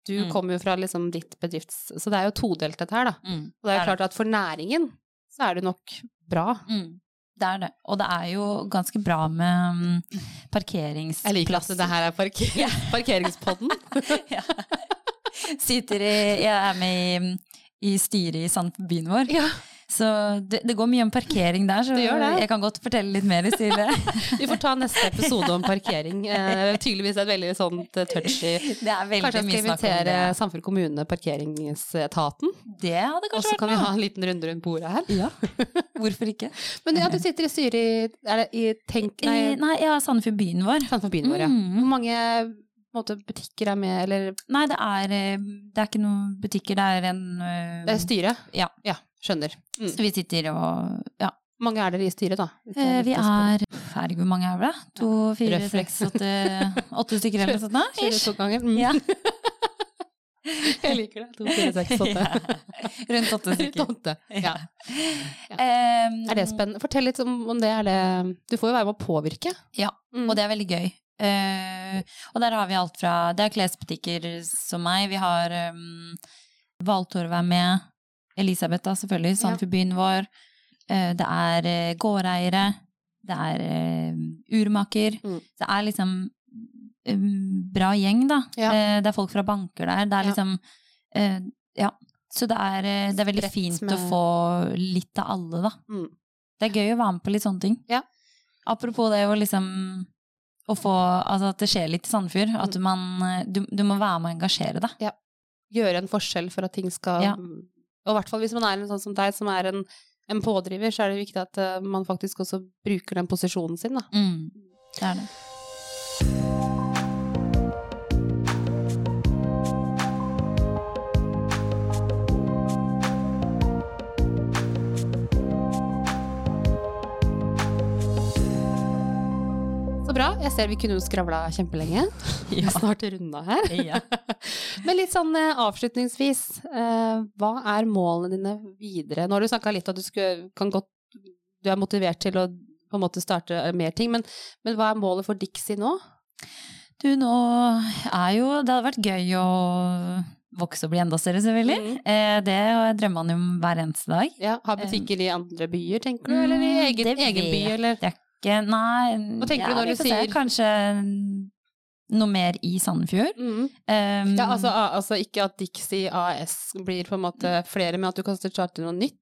Du Mm. kommer jo fra liksom ditt bedrifts... Så det er jo todelt dette her, da. Mm, Og det er jo klart at for næringen så er det nok bra. Mm, det er det. Og det er jo ganske bra med um, parkeringsplasser. Jeg liker at det her er parker parkeringspodden. ja. Sitter i Jeg er med i, i styret i Sandbyen vår. Ja. Så det, det går mye om parkering der, så Det jeg kan godt fortelle litt mer i stille. Vi får ta neste episode om parkering. Eh, tydeligvis et veldig sånn touchy Det er veldig Kanskje jeg mye skal invitere Samfunn kommune, parkeringsetaten. Det hadde Og kanskje så vært kan vi ha en liten runde rundt bordet her. Ja, hvorfor ikke? Men ja, du sitter i styret i, er det i Tenk... I, Nei, nei, ja, Sandefjord byen vår. Sandefjord byen vår, ja. Mm. Hvor mange måte, butikker er med, eller Nei, det er, eh, det er ikke noen butikker, det er en øh, Det er styret? Ja. Ja. Skjønner. Mm. Så vi sitter og Ja. Mange er dere i styret, da? Eh, vi er Herregud, hvor mange er vi da? To, fire, Røffelig. seks, åtte, åtte stykker eller noe sånt? Kjører to ganger. Mm. Ja. Jeg liker det. To, fire, seks, åtte. Ja. Rundt åtte stykker. Åtte. Ja. Um, Er det spennende? Fortell litt om, om det. Er det. Du får jo være med å påvirke. Ja, Mm. Og det er veldig gøy. Eh, og der har vi alt fra Det er klesbutikker som meg. Vi har um, Valtorv er med. Elisabeth, da, selvfølgelig. Sandefjordbyen vår. Eh, det er eh, gårdeiere. Det er eh, urmaker. Mm. Det er liksom um, bra gjeng, da. Ja. Det er folk fra banker der. Det er liksom Ja. Så det er, det er veldig fint med- å få litt av alle, da. Mm. Det er gøy å være med på litt sånne ting. Ja. Apropos det å liksom å få Altså at det skjer litt i Sandefjord. At Mm. man du, du må være med og engasjere deg. Gjøre en forskjell for at ting skal Ja. Og i hvert fall hvis man er en sånn som deg, som er en, en pådriver, så er det viktig at eh, man faktisk også bruker den posisjonen sin, da. Mm. Det er det. Bra. Jeg ser vi kunne jo skravla kjempelenge. Vi er snart runda her. Ja. Men litt sånn eh, avslutningsvis, eh, hva er målene dine videre? Nå har du snakka litt om at du skulle, kan godt Du er motivert til å på en måte starte eh, mer ting, men, men hva er målet for Dixie nå? Du, nå er jo Det hadde vært gøy å vokse og bli enda større, selvfølgelig. Eh, det drømmer man om hver eneste dag. Ja, ha butikker i andre byer, tenker du, eller i Mm, egen, det egen by, eller? jeg ikke. Nei Hva tenker du når du sier- Kanskje noe mer i Sandefjord. Mm. Um, Ja, altså, altså ikke at Dixie AS blir på en måte flere, men at du kan starte noe nytt?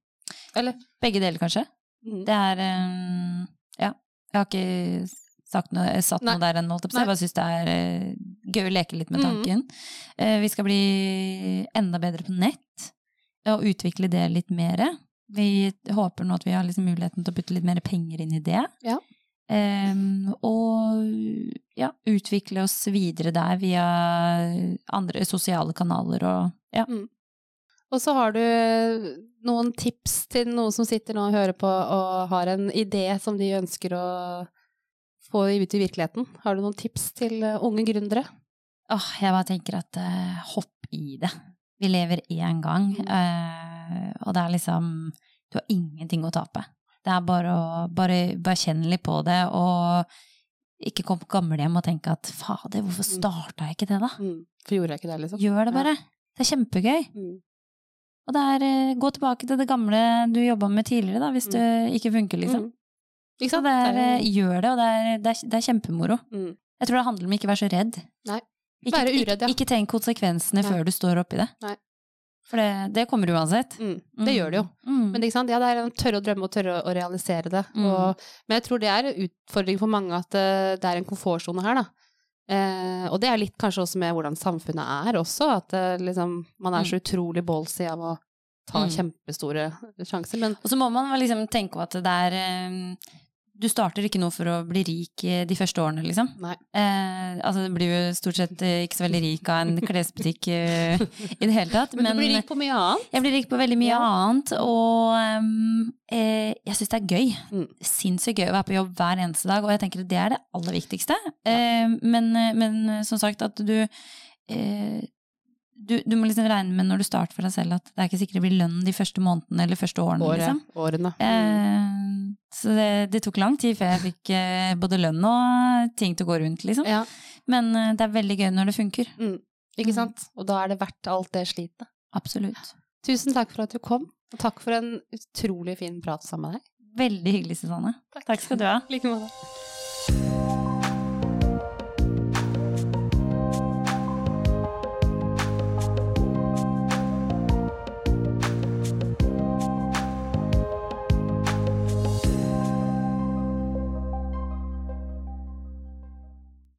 Eller? Begge deler, kanskje. Mm. Det er um, Ja. Jeg har ikke sagt noe, satt Nei. noe der ennå, holdt jeg på å si. jeg bare syns det er uh, gøy å leke litt med tanken. tanken. Uh, vi skal bli enda bedre på nett, og utvikle det litt mer. Vi håper nå at vi har liksom muligheten til å putte litt mer penger inn i det. Ja. Um, og ja, utvikle oss videre der via andre sosiale kanaler og ja. Og så har du noen tips til noen som sitter nå og hører på og har en idé som de ønsker å få ut i virkeligheten. Har du noen tips til unge gründere? Åh, jeg bare tenker at uh, hopp i det. Vi lever én gang, Mm. eh, og det er liksom Du har ingenting å tape. Det er bare å bare, bare kjenne litt på det, og ikke komme på gamlehjem og tenke at fader, hvorfor Mm. starta jeg ikke det, da? For gjorde jeg ikke det, liksom? Gjør det bare. Det er kjempegøy. Mm. Og det er eh, gå tilbake til det gamle du jobba med tidligere, da, hvis det ikke funker, liksom. Mm. Ikke Så sant? det er, Det eh, gjør det, og det er, det er, det er kjempemoro. mm. Jeg tror det handler om ikke å være så redd. Nei. Ikke, Være uredd, ja. ikke, ikke tenk konsekvensene Nei. før du står oppi det. For det, det kommer uansett. Mm, det gjør det jo. Mm. Men ikke sant? Ja, det er å tørre å drømme og tørre å realisere det. Mm. Og, men jeg tror det er en utfordring for mange at eh, det er en komfortsone her, da. Eh, og det er litt kanskje også med hvordan samfunnet er også, at eh, liksom, man er så utrolig ballsy av å ta Mm. kjempestore sjanser. Men Og så må man liksom tenke på at det er eh, Du starter ikke noe for å bli rik de første årene, liksom. nei. Eh, altså, du blir jo stort sett eh, ikke så veldig rik av en klesbutikk eh, i det hele tatt. Men, du blir rik på mye annet. Jeg blir rik på veldig mye Ja. annet, og um, eh, jeg syns det er gøy. Mm. Sinnssykt gøy å være på jobb hver eneste dag, og jeg tenker at det er det aller viktigste. Eh, men, men som sagt, at du eh, du, du må liksom regne med når du starter for deg selv at det er ikke sikkert det blir lønn de første månedene eller første årene. Året, Liksom. årene. Eh, så det, det tok lang tid før jeg fikk eh, både lønn og ting til å gå rundt, liksom. Ja, Men eh, det er veldig gøy når det funker. mm. Ikke Mm. sant? Og da er det verdt alt det slitet. Absolutt. Tusen takk for at du kom, og takk for en utrolig fin prat sammen med deg. Veldig hyggelig, Susanne. Takk skal du ha. I like måte.